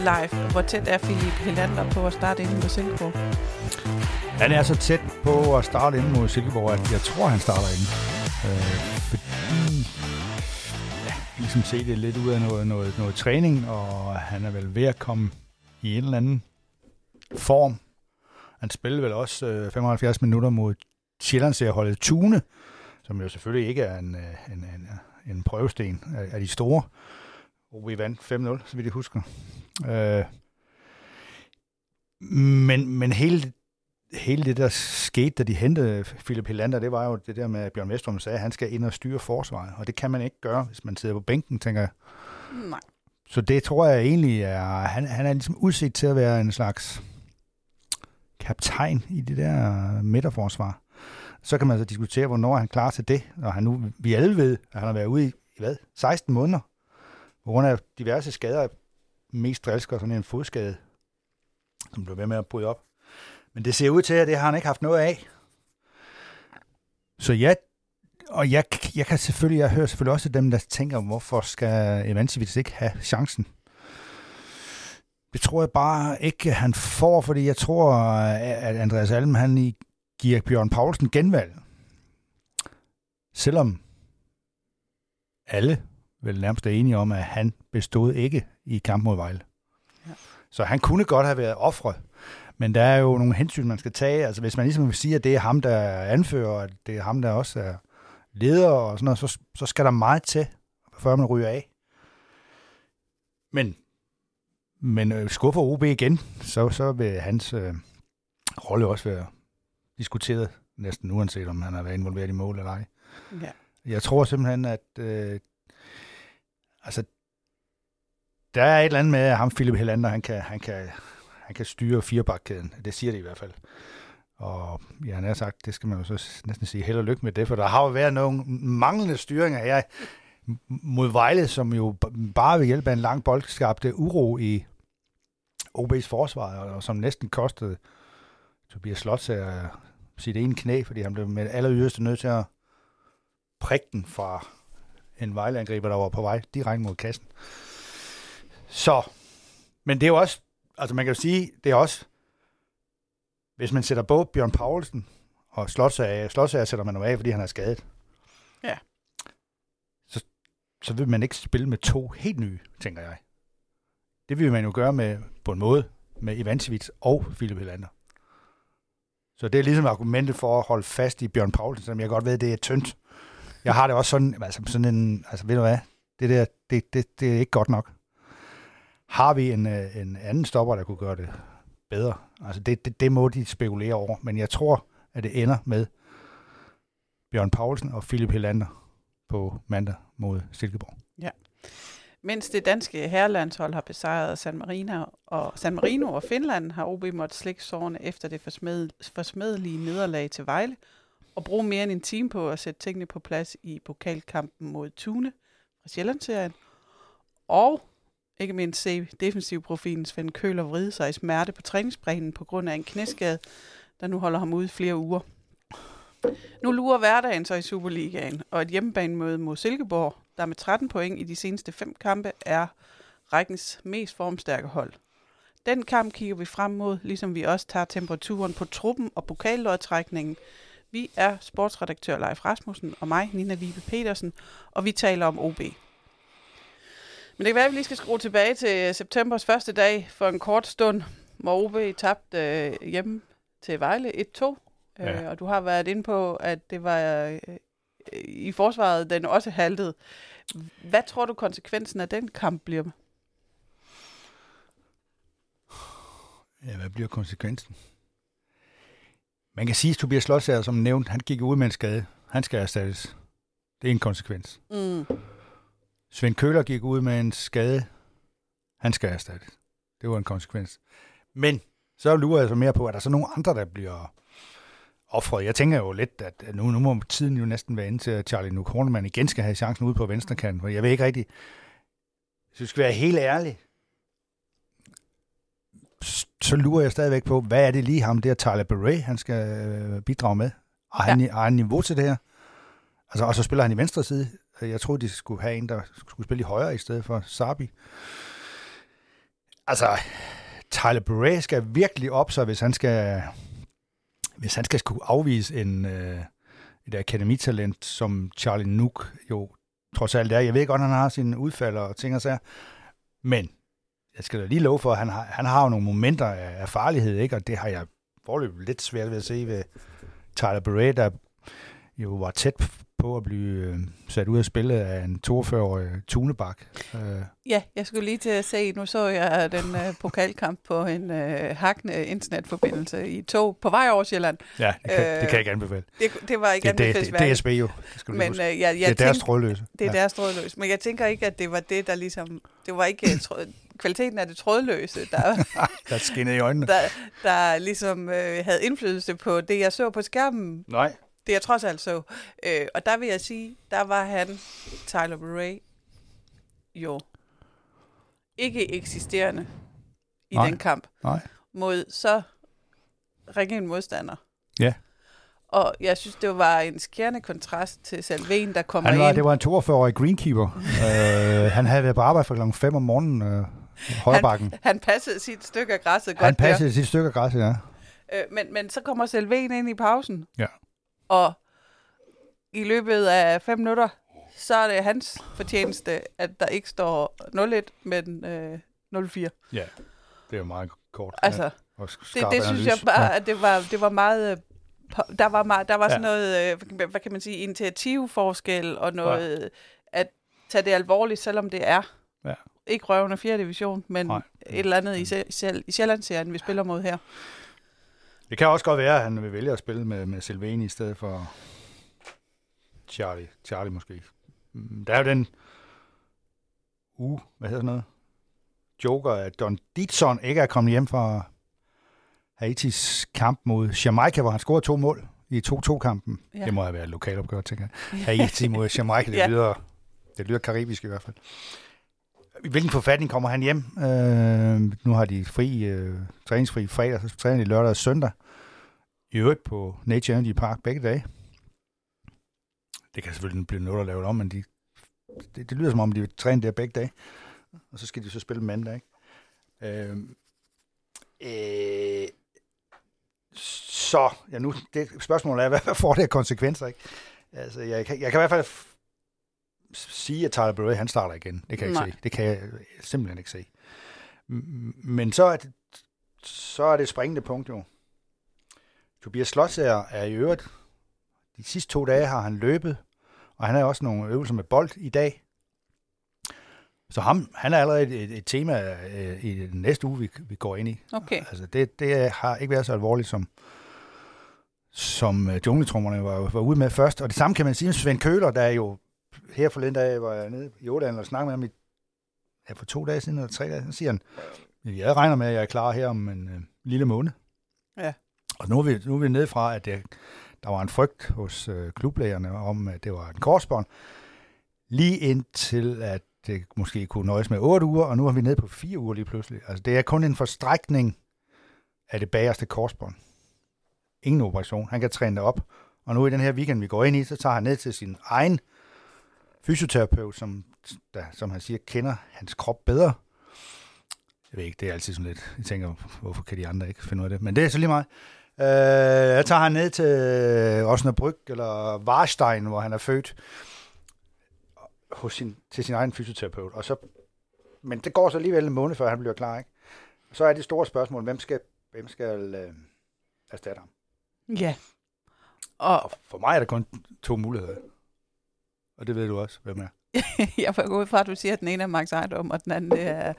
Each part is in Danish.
live. Hvor tæt er Philip Helander på at starte inden mod Silkeborg? Han er så tæt på at starte ind mod Silkeborg, at jeg tror, han starter ind. Øh, fordi ja, ligesom se det lidt ud af noget, noget, noget træning, og han er vel ved at komme i en eller anden form. Han spillede vel også øh, 75 minutter mod Sjællandsserieholdet Tune, som jo selvfølgelig ikke er en, øh, en, en, en prøvesten af, af de store. Og vi vandt 5-0, så vidt jeg husker. Øh, men, men hele, hele det, der skete, da de hentede Philip Helander, det var jo det der med, at Bjørn Vestrøm sagde, at han skal ind og styre forsvaret. Og det kan man ikke gøre, hvis man sidder på bænken, tænker jeg. Nej. Så det tror jeg egentlig er, han, han er ligesom udset til at være en slags kaptajn i det der midterforsvar. Så kan man så diskutere, hvornår han klar til det, og han nu, vi alle ved, at han har været ude i, hvad, 16 måneder, på grund af diverse skader, mest drilsker sådan en fodskade, som blev ved med at bryde op. Men det ser ud til, at det har han ikke haft noget af. Så ja, og jeg, jeg kan selvfølgelig, jeg hører selvfølgelig også dem, der tænker, hvorfor skal Evansivits ikke have chancen? Det tror jeg bare ikke, han får, fordi jeg tror, at Andreas Alm, han i giver Bjørn Paulsen genvalg. Selvom alle vel nærmest er enige om, at han bestod ikke i kamp mod Vejle. Ja. Så han kunne godt have været offret. Men der er jo nogle hensyn, man skal tage. Altså hvis man ligesom vil sige, at det er ham, der er anfører, og det er ham, der også er leder og sådan noget, så, så skal der meget til, før man ryger af. Men, men øh, skuffer OB igen, så, så vil hans øh, rolle også være diskuteret, næsten uanset om han har været involveret i mål eller ej. Ja. Jeg tror simpelthen, at øh, altså, der er et eller andet med, at ham Philip Helander, han kan, han kan, han kan styre firebakkæden. Det siger det i hvert fald. Og ja, han har sagt, det skal man jo så næsten sige held og lykke med det, for der har jo været nogle manglende styringer her mod Vejle, som jo bare ved hjælp af en lang bold skabte uro i OB's forsvar, og som næsten kostede Tobias Slot øh, sit ene knæ, fordi han blev med aller yderste nødt til at prikke den fra en Vejle-angriber, der var på vej direkte mod kassen. Så, men det er jo også, altså man kan jo sige, det er også, hvis man sætter både Bjørn Paulsen og Slotsager, Slotsager sætter man jo af, fordi han er skadet. Ja. Så, så vil man ikke spille med to helt nye, tænker jeg. Det vil man jo gøre med, på en måde med Ivancevic og Philip Helander. Så det er ligesom argumentet for at holde fast i Bjørn Paulsen, som jeg godt ved, det er tyndt. Jeg har det også sådan, altså sådan en, altså ved du hvad, det der, det, det, det er ikke godt nok. Har vi en, øh, en anden stopper, der kunne gøre det bedre? Altså det, det, det må de spekulere over, men jeg tror, at det ender med Bjørn Paulsen og Philip Helander på mandag mod Silkeborg. Ja. Mens det danske herrelandshold har besejret San Marino og, San Marino og Finland, har OB måttet slikke sårene efter det forsmedelige nederlag til Vejle, og bruge mere end en time på at sætte tingene på plads i pokalkampen mod Tune fra Sjællandsserien. Og ikke mindst se defensivprofilen Svend Køler vride sig i smerte på træningsbrænden på grund af en knæskade, der nu holder ham ude flere uger. Nu lurer hverdagen så i Superligaen, og et hjemmebanemøde mod Silkeborg, der med 13 point i de seneste fem kampe er rækkens mest formstærke hold. Den kamp kigger vi frem mod, ligesom vi også tager temperaturen på truppen og pokallodtrækningen. Vi er sportsredaktør Leif Rasmussen og mig, Nina Vibe Petersen, og vi taler om OB. Men det kan være, at vi lige skal skrue tilbage til septembers første dag for en kort stund, hvor OB tabte øh, hjemme til Vejle 1-2 Ja. Øh, og du har været inde på, at det var øh, i forsvaret, den også haltede. Hvad tror du konsekvensen af den kamp bliver? Ja, hvad bliver konsekvensen? Man kan sige, at Tobias Slotsager, som nævnt, han gik ud med en skade. Han skal erstattes. Det er en konsekvens. Mm. Svend Køller gik ud med en skade. Han skal erstattes. Det var en konsekvens. Men så lurer jeg så mere på, at der er så nogle andre, der bliver offret. Jeg tænker jo lidt, at nu, nu må tiden jo næsten være inde til, at Charlie Nuke Hornemann igen skal have chancen ude på venstre kant. For jeg ved ikke rigtigt, hvis du skal være helt ærlig, så lurer jeg stadigvæk på, hvad er det lige ham der, Tyler Beret, han skal øh, bidrage med? Har han, ja. har han niveau til det her? Altså, og så spiller han i venstre side. Jeg troede, de skulle have en, der skulle spille i højre i stedet for Sabi. Altså, Tyler Bure skal virkelig op sig, hvis han skal, hvis han skal skulle afvise en, øh, et akademitalent, som Charlie Nook jo trods alt er. Jeg ved godt, han har sine udfald og ting og sager, men jeg skal da lige love for, at han har, han har jo nogle momenter af, af farlighed, ikke? og det har jeg forløbet lidt svært ved at se ved Tyler Bure, der jo var tæt på at blive øh, sat ud af spillet af en 42-årig tunebak. Øh. Ja, jeg skulle lige til at se, nu så jeg den øh, pokalkamp på en øh, hakkende internetforbindelse i tog på vej over Sjælland. Ja, det kan, øh, det kan jeg ikke anbefale. Det, det var ikke det, det, det, det er DSB jo. Det Men, øh, jeg, jeg det er deres trådløse. Det er ja. deres trådløse. Men jeg tænker ikke, at det var det, der ligesom... Det var ikke tråd, kvaliteten af det trådløse, der, der skinnede i øjnene. Der, der ligesom øh, havde indflydelse på det, jeg så på skærmen. Nej det jeg trods alt så. Øh, og der vil jeg sige, der var han, Tyler Bray, jo ikke eksisterende i Nej. den kamp. Nej. Mod så ringe en modstander. Ja. Og jeg synes, det var en skærende kontrast til Salven, der kommer han var, ind. Det var en 42-årig greenkeeper. uh, han havde været på arbejde for klokken 5 om morgenen. Uh, højrebakken. Han, han passede sit stykke af græsset han godt passede der. sit stykke af græsset, ja. Øh, men, men så kommer Salven ind i pausen. Ja. Og i løbet af fem minutter, så er det hans fortjeneste, at der ikke står 0-1, men øh, 0-4. Ja, det er jo meget kort. Altså, ja. det, det synes jeg bare, at det var, det var meget... øh, Der var, meget, der var sådan ja. noget, øh, hvad kan man sige, initiativforskel og noget, ja. at tage det alvorligt, selvom det er ja. ikke røvende 4. division, men Nej. et eller andet i, i, i Sjællandsserien, vi spiller mod her. Det kan også godt være, at han vil vælge at spille med, med Silvani i stedet for Charlie. Charlie måske. Mm, der er jo den uge, uh, hvad hedder noget? Joker, at Don Ditson ikke er kommet hjem fra Haitis kamp mod Jamaica, hvor han scorede to mål i 2-2-kampen. Ja. Det må have været et lokalopgør, tænker jeg. Haiti mod Jamaica, det, ja. lyder, det lyder karibisk i hvert fald. I hvilken forfatning kommer han hjem? Øh, nu har de fri, øh, træningsfri fredag, så træner de lørdag og søndag. I øvrigt på Nature Energy Park begge dage. Det kan selvfølgelig blive noget at lave om, men de, det, det lyder som om, de vil træne der begge dage. Og så skal de så spille mandag, ikke? Øh, øh, så, ja nu, det spørgsmålet er, hvad får det af konsekvenser, ikke? Altså, jeg kan, jeg kan i hvert fald sige, at Tyler Bure, han starter igen. Det kan jeg ikke Nej. se. Det kan jeg simpelthen ikke se. Men så er det, så er det springende punkt jo. Tobias Slotsager er i øvrigt, de sidste to dage har han løbet, og han har også nogle øvelser med bold i dag. Så ham, han er allerede et, et, tema øh, i den næste uge, vi, vi går ind i. Okay. Altså det, det har ikke været så alvorligt, som, som uh, jungletrummerne var, var ude med først. Og det samme kan man sige om Svend Køler, der er jo her forleden dag, var jeg nede i Jordan og snakkede med ham i, ja, for to dage siden eller tre dage, så siger han, jeg regner med, at jeg er klar her om en øh, lille måned. Ja. Og nu er vi, nu er vi nede fra, at det, der var en frygt hos øh, klublægerne om, at det var en korsbånd, lige indtil at det måske kunne nøjes med otte uger, og nu er vi nede på fire uger lige pludselig. Altså det er kun en forstrækning af det bagerste korsbånd. Ingen operation. Han kan træne det op. Og nu i den her weekend, vi går ind i, så tager han ned til sin egen fysioterapeut, som, der, som han siger, kender hans krop bedre. Jeg ved ikke, det er altid sådan lidt, jeg tænker, hvorfor kan de andre ikke finde ud af det? Men det er så lige meget. Øh, jeg tager han ned til Osnabrück, eller Warstein, hvor han er født, hos sin, til sin egen fysioterapeut. Og så, men det går så alligevel en måned, før han bliver klar. Ikke? Så er det store spørgsmål, hvem skal, hvem skal øh, erstatte ham? Ja. Og, og for mig er der kun to muligheder. Og det ved du også, hvem er. jeg får gå ud fra, at du siger, at den ene er Max Ejdom, og den anden det er,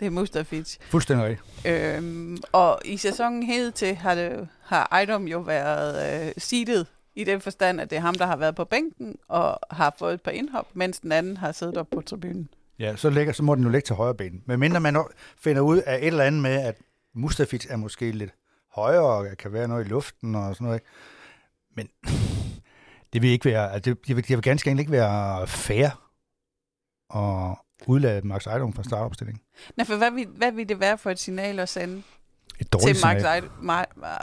det er Mustafic. Fuldstændig rigtigt. Øhm, og i sæsonen hed til har, det, har Ejdom jo været øh, seedet i den forstand, at det er ham, der har været på bænken og har fået et par indhop, mens den anden har siddet op på tribunen. Ja, så, ligger, så må den jo ligge til højre ben. Men mindre man finder ud af et eller andet med, at Mustafic er måske lidt højere, og kan være noget i luften og sådan noget. Men det vil ikke være, altså det, det, vil, det vil ganske enkelt ikke være fair at udlade Max Ejdom fra startopstillingen. Nej, for hvad vil, hvad vil det være for et signal at sende et dårligt til Max, Ejdom,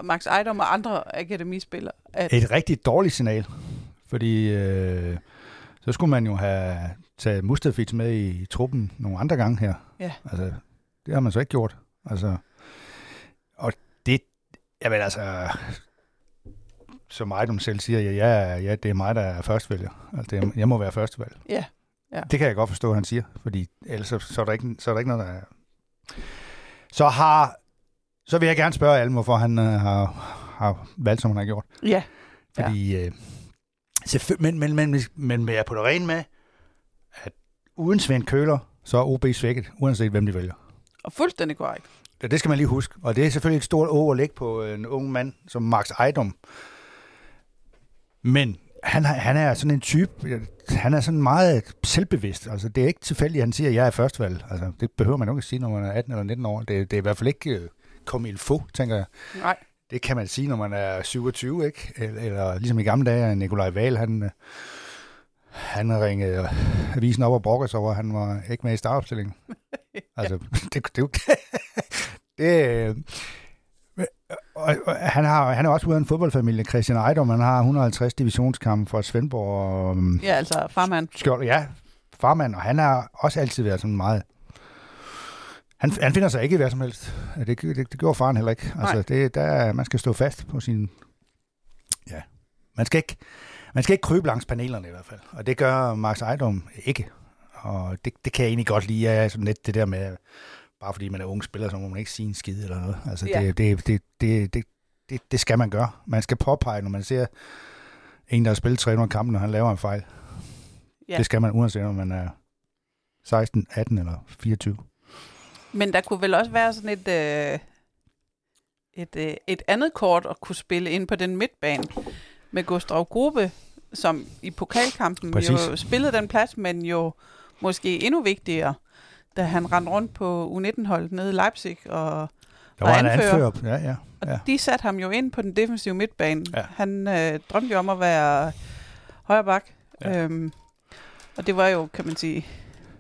Max Ejdom og andre akademispillere? At... Et rigtig dårligt signal, fordi øh, så skulle man jo have taget Mustafic med i truppen nogle andre gange her. Ja. Altså, Det har man så ikke gjort. Altså, og det, jeg ved altså, som Ejdom selv siger, ja, ja, ja, det er mig, der er førstevælger. Altså, det er, jeg må være førstevalg. Ja. ja. Det kan jeg godt forstå, han siger, fordi ellers så, så, er, der ikke, så er der ikke noget, der er... Så har... Så vil jeg gerne spørge Alm, hvorfor han uh, har, har valgt, som han har gjort. Ja. Fordi, ja. Øh, men, men, men, men vil jeg på det rene med, at uden Svend Køler, så er OB svækket, uanset hvem de vælger. Og fuldstændig korrekt. Ja, det skal man lige huske. Og det er selvfølgelig et stort å at lægge på en ung mand som Max Ejdom. Men han, han er sådan en type, han er sådan meget selvbevidst. Altså, det er ikke tilfældigt, at han siger, at jeg er førstvalg. Altså, det behøver man jo ikke at sige, når man er 18 eller 19 år. Det, det er i hvert fald ikke uh, kom il få, tænker jeg. Nej. Det kan man sige, når man er 27, ikke? Eller, eller ligesom i gamle dage, Nikolaj Wahl, han, han ringede avisen op og brokkede sig over, han var ikke med i startopstillingen. altså, det, det, det, det, og, og, han, har, han er også ude af en fodboldfamilie, Christian Ejdom. Han har 150 divisionskampe for Svendborg. Og, ja, altså farmand. Skjold, ja, farmand. Og han har også altid været sådan meget... Han, han finder sig ikke i hvad som helst. Det, det, det gjorde faren heller ikke. Altså, det, der, man skal stå fast på sin... Ja, man skal ikke... Man skal ikke krybe langs panelerne i hvert fald, og det gør Max Ejdom ikke. Og det, det kan jeg egentlig godt lide, ja, sådan lidt det der med, bare fordi man er ung spiller, så må man ikke sige en skid eller noget. Altså, ja. det, det, det, det, det, det, det skal man gøre. Man skal påpege, når man ser en, der har spillet 300 kampe, når han laver en fejl. Ja. Det skal man, uanset om man er 16, 18 eller 24. Men der kunne vel også være sådan et, øh, et, øh, et andet kort at kunne spille ind på den midtbane med Gustav Grube, som i pokalkampen Præcis. jo spillede den plads, men jo måske endnu vigtigere, da han rendte rundt på U19-holdet nede i Leipzig og der var og anfører. anfører. Ja, ja, ja. Og de satte ham jo ind på den defensive midtbane. Ja. Han øh, drømte jo om at være højre bak. Ja. Øhm, og det var jo, kan man sige,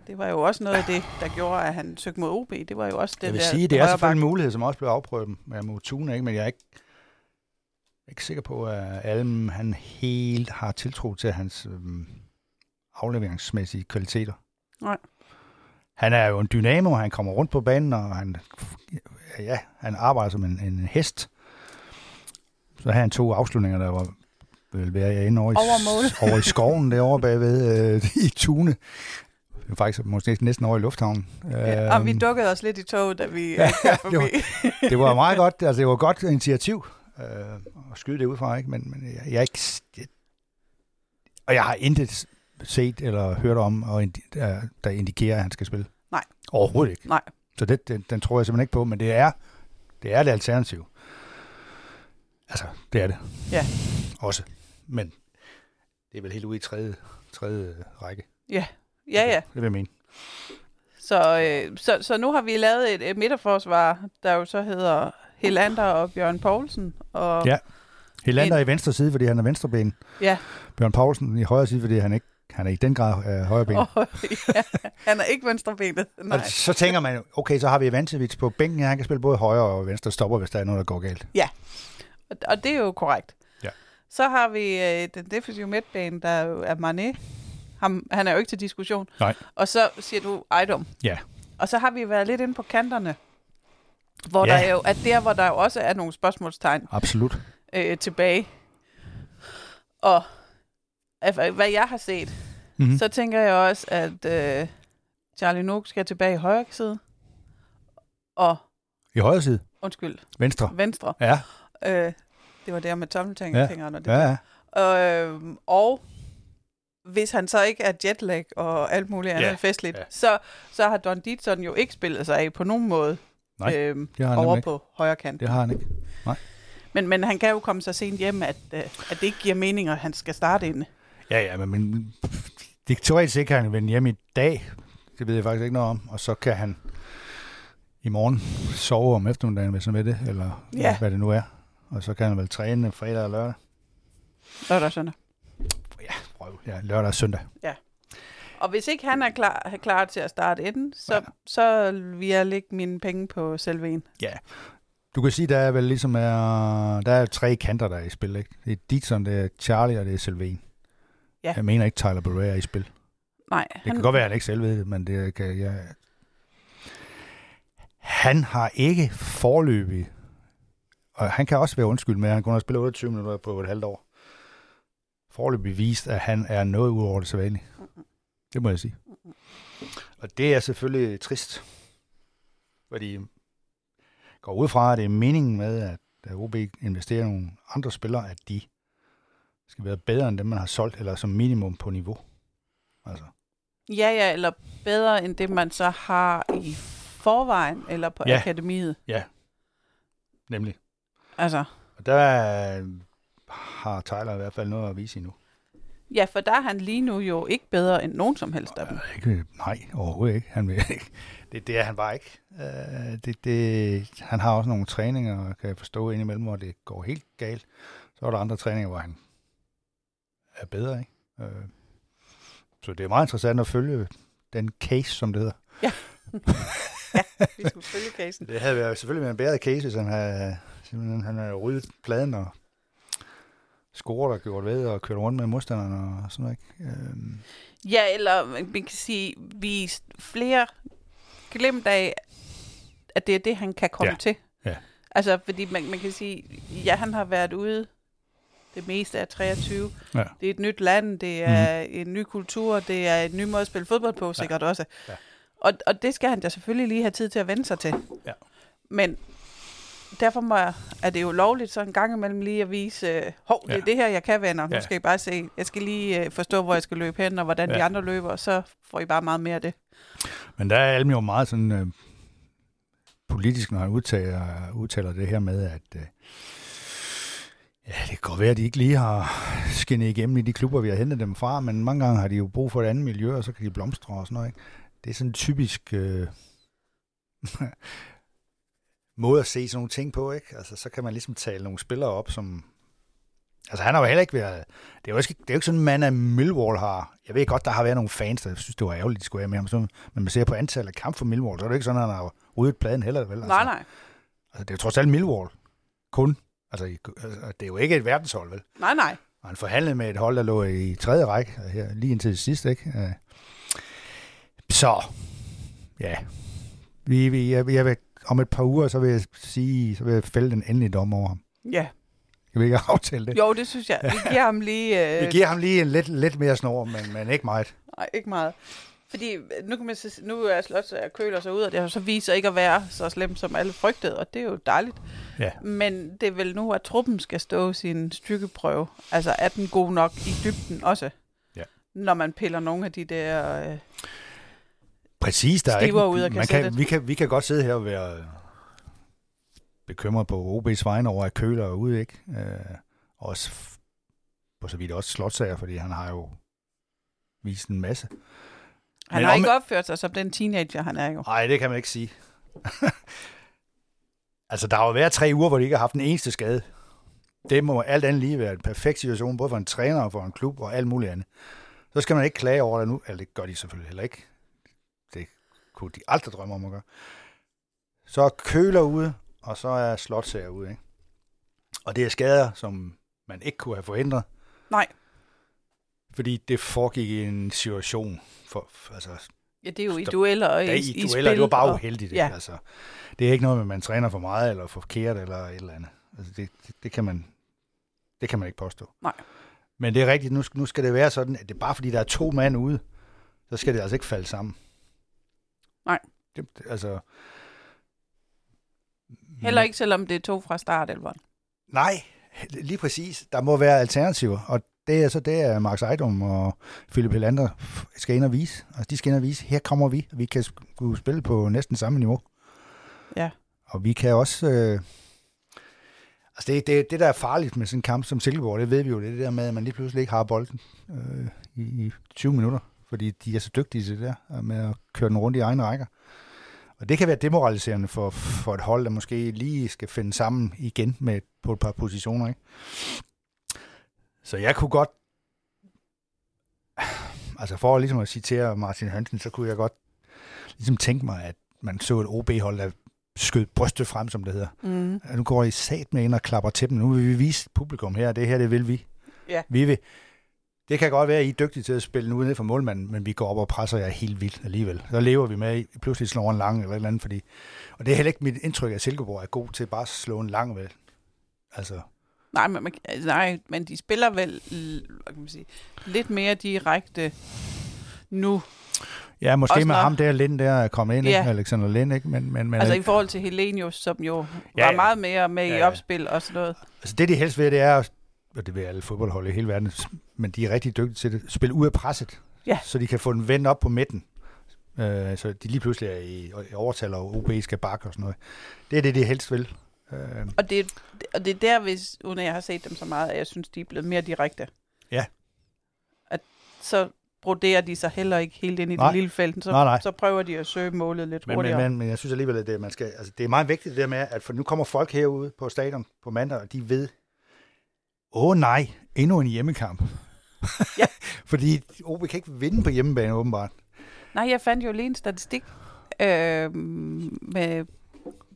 det var jo også noget af det, der gjorde, at han søgte mod OB. Det var jo også det Jeg vil der sige, det er selvfølgelig en mulighed, som også blev afprøvet med Motuna, ikke? men jeg er ikke, ikke sikker på, at Alm han helt har tiltro til hans øhm, afleveringsmæssige kvaliteter. Nej. Han er jo en dynamo, han kommer rundt på banen, og han, ja, han arbejder som en, en hest. Så har han to afslutninger, der var vil være inde over i, over, over i skoven derovre bagved øh, i Tune. Det faktisk måske næsten over i lufthavnen. Ja, og vi øhm, dukkede os lidt i toget, da vi ja, forbi. det, var, det var meget godt, altså det var godt initiativ øh, at skyde det ud fra, ikke? men, men jeg, jeg ikke... Jeg, og jeg har intet set eller hørt om, og der, der indikerer, at han skal spille. Nej. Overhovedet ikke. Nej. Så det, den, den tror jeg simpelthen ikke på, men det er det, er det alternativ. Altså, det er det. Ja. Også. Men det er vel helt ude i tredje, tredje række. Ja, ja, ja. Det vil jeg mene. Så, øh, så, så nu har vi lavet et, et midterforsvar, der jo så hedder Helander og Bjørn Poulsen. Og ja, Helander en... i venstre side, fordi han er venstreben. Ja. Bjørn Poulsen i højre side, fordi han ikke han er i den grad øh, højre ben. Oh, ja. Han er ikke venstrebenet. Nej. Og så tænker man, okay, så har vi Vancevic på bænken. Han kan spille både højre og venstre stopper, hvis der er noget, der går galt. Ja, og, det er jo korrekt. Ja. Så har vi øh, den defensive midtbane, der er Mané. Ham, han er jo ikke til diskussion. Nej. Og så siger du Ejdom. Ja. Og så har vi været lidt inde på kanterne, hvor ja. der jo, at der, hvor der jo også er nogle spørgsmålstegn. Absolut. Øh, tilbage. Og hvad jeg har set, mm-hmm. så tænker jeg også, at øh, Charlie Nook skal tilbage i højre side. Og I højre side? Undskyld. Venstre? Venstre. Ja. Øh, det var der med tommelfingrene. Ja. ja, ja. Øh, og hvis han så ikke er jetlag og alt muligt andet ja. festligt, ja. så, så har Don Dietzson jo ikke spillet sig af på nogen måde Nej, øhm, over på ikke. højre kant. Det har han ikke. Nej. Men, men han kan jo komme så sent hjem, at, øh, at det ikke giver mening, at han skal starte inde. Ja, ja, men, men det teoretisk ikke kan han vende hjem i dag. Det ved jeg faktisk ikke noget om. Og så kan han i morgen sove om eftermiddagen, hvis han ved det, eller ja. hvad det nu er. Og så kan han vel træne fredag og lørdag. Lørdag og søndag. Ja, prøv. Ja, lørdag og søndag. Ja. Og hvis ikke han er klar, er klar til at starte inden, så, ja. så vil jeg lægge mine penge på selve en. Ja. Du kan sige, der er vel ligesom er, der er tre kanter, der er i spil. Ikke? Det er Dixon, det er Charlie og det er Sylvain. Ja. Jeg mener ikke, Tyler Barea er i spil. Nej. Det han... kan godt være, at han ikke selv ved det, men det kan jeg... Han har ikke forløbig, og han kan også være undskyld med, at han kun har spillet 28 minutter på et halvt år, forløbig vist, at han er noget ud over det sædvanlige. Det må jeg sige. Og det er selvfølgelig trist, fordi går ud fra, at det er meningen med, at OB investerer nogle andre spillere, at de skal være bedre end dem, man har solgt, eller som minimum på niveau. Altså. Ja, ja, eller bedre end det, man så har i forvejen, eller på Ja. akademiet. Ja, nemlig. Altså, Og der øh, har Tyler i hvert fald noget at vise endnu. ja, for der er han lige nu jo ikke bedre end nogen som helst af dem. Ikke, nej, overhovedet ikke. Han vil ikke. Det, det er han bare ikke. Uh, det, det, han har også nogle træninger, kan jeg forstå indimellem, hvor det går helt galt. Så er der andre træninger, hvor han er bedre. Ikke? Uh, så det er meget interessant at følge den case, som det hedder. Vi skulle følge casen. Det havde været selvfølgelig været en bedre case, hvis han simpelthen, han havde ryddet pladen og scoret og gjort ved og kørt rundt med modstanderne og sådan noget. Ikke? Uh, Ja, eller man kan sige, vist flere glemt af, at det er det, han kan komme Ja, til. ja. Altså, fordi man, man kan sige, ja, han har været ude det meste af 23. Ja. Det er et nyt land, det er mm. en ny kultur, det er en ny måde at spille fodbold på, sikkert også. Ja. Og, og det skal han da selvfølgelig lige have tid til at vende sig til. Ja. Men derfor må jeg, er det jo lovligt så en gang imellem lige at vise, øh, hov, det er Ja. det her, jeg kan, venner. Nu Ja. skal I bare se, jeg skal lige øh, forstå, hvor jeg skal løbe hen, og hvordan ja. de Ja. andre løber, og så får I bare meget mere af det. Men der er Alm jo meget sådan øh, politisk, når han udtaler, udtaler det her med, at øh, ja, det kan godt være, at de ikke lige har skinnet igennem i de klubber, vi har hentet dem fra, men mange gange har de jo brug for et andet miljø, og så kan de blomstre og sådan noget. Ikke? Det er sådan en typisk øh, måde at se sådan nogle ting på, ikke? Altså, så kan man ligesom tale nogle spillere op, som... Altså, han har jo heller ikke været... Det er jo ikke, det er jo ikke sådan, en mand af Millwall har... Jeg ved godt, der har været nogle fans, der synes, det var ærgerligt, de skulle have med ham. Så, men man ser på antallet af kamp for Millwall, så er det ikke sådan, at han har ryddet pladen heller, vel? Altså, Nej, nej. Altså, det er jo trods alt Millwall. Kun. Altså, altså, det er jo ikke et verdenshold, vel? Nej, nej. Og han forhandlede med et hold, der lå i tredje række, her, lige indtil sidst, ikke? Øh, Så, ja. Vi, vi, jeg, jeg vil, om et par uger, så vil jeg sige, så vil jeg fælde den endelige dom over ham. Ja. Jeg vil ikke aftale det. Jo, det synes jeg. Vi giver ham lige... Øh, Vi giver ham lige en lidt, lidt mere snor, men, men ikke meget. Nej, ikke meget. Fordi øh, nu, kan man så, nu er Slots og køler sig ud, og det har så vist sig ikke at være så slemt, som alle frygtede, og det er jo dejligt. Ja. Men det er vel nu, at truppen skal stå sin styrkeprøve. Altså, er den god nok i dybden også? Ja. Når man piller nogle af de der... Øh, Præcis, der er ikke, ud af man kan, vi, kan, vi kan godt sidde her og være øh, bekymret på OB's vegne over, at Køler er ude, ikke? Øh, også på så vidt også slotsager, fordi han har jo vist en masse. Han Men har om- ikke opført sig som den teenager, han er jo. Nej, det kan man ikke sige. altså, der har jo været tre uger, hvor de ikke har haft en eneste skade. Det må alt andet lige være en perfekt situation, både for en træner og for en klub og alt muligt andet. Så skal man ikke klage over det nu. Eller det gør de selvfølgelig heller ikke. Det kunne de aldrig drømme om at gøre. Så er køler ude, og så er slotsager ude. Ikke? Og det er skader, som man ikke kunne have forhindret. Nej. Fordi det foregik i en situation, for, altså, Ja, det er jo i dueller og i, Ja, i, i dueller, spil. det var bare og- uheldigt. ja. Ja. Altså, det er ikke noget med, at man træner for meget eller for forkert eller et eller andet. Altså, det, det, det, kan man, det kan man ikke påstå. Nej. Men det er rigtigt, nu, nu skal det være sådan, at det er bare fordi, der er to mand ude, så skal det altså ikke falde sammen. Nej. Det, det- altså, Heller ikke, selvom det er to fra start, eller Nej, lige præcis. Der må være alternativer, og det er så det, at Max Ejdom og Philip Helander skal ind og vise. Altså, de skal ind og vise, her kommer vi, og vi kan skulle spille på næsten samme niveau. Ja. Og vi kan også... Øh, altså, det, det, det, der er farligt med sådan en kamp som Silkeborg, det ved vi jo, det er det der med, at man lige pludselig ikke har bolden øh, i, i 20 minutter, fordi de er så dygtige til det der, med at køre den rundt i egne rækker. Og det kan være demoraliserende for, for et hold, der måske lige skal finde sammen igen med, på et par positioner. Ikke? Så jeg kunne godt, altså for ligesom at citere Martin Hansen, så kunne jeg godt ligesom tænke mig, at man så et OB-hold, der skød brystet frem, som det hedder. mm. Nu går I sat med ind og klapper til dem. Nu vil vi vise publikum her, det her, det vil vi. Ja. Vi vil. Det det kan godt være, at I er dygtige til at spille nu ned for målmanden, men vi går op og presser jer helt vildt alligevel. Så lever vi med, at I pludselig slår en lang eller et eller andet, fordi... Og det er heller ikke mit indtryk, at Silkeborg er god til bare at slå en lang vel. Altså, Nej, men, man, altså, nej, men de spiller vel hvad kan man sige, lidt mere direkte nu. ja, måske Også med når- ham der, Lind der er kommet ind, Ja. ikke? Alexander Lind, ikke? Men, men, men Altså i forhold til Helenius, som jo Ja, var meget mere med Ja, i ja. opspil og sådan noget. altså, det de helst vil, det er, og det vil alle fodboldhold i hele verden, men de er rigtig dygtige til det, spille ud af presset, Ja. så de kan få den vendt op på midten. Øh, så de lige pludselig er i, i overtal, og OB skal bakke og sådan noget. Det er det, de helst vil. Øh, Og det, og det er der, hvis, uden at jeg har set dem så meget, at jeg synes, de er blevet mere direkte. Ja. At så broderer de sig heller ikke helt ind i Nej. det lille felt. Så, Nej, nej. så prøver de at søge målet lidt Men, men, hurtigere. men, men jeg synes alligevel, at det, man skal, altså, det er meget vigtigt det der med, at for nu kommer folk herude på stadion på mandag, og de ved, åh oh, nej, endnu en hjemmekamp. Ja. Fordi OB kan ikke vinde på hjemmebane, åbenbart. Nej, jeg fandt jo lige en statistik øh, med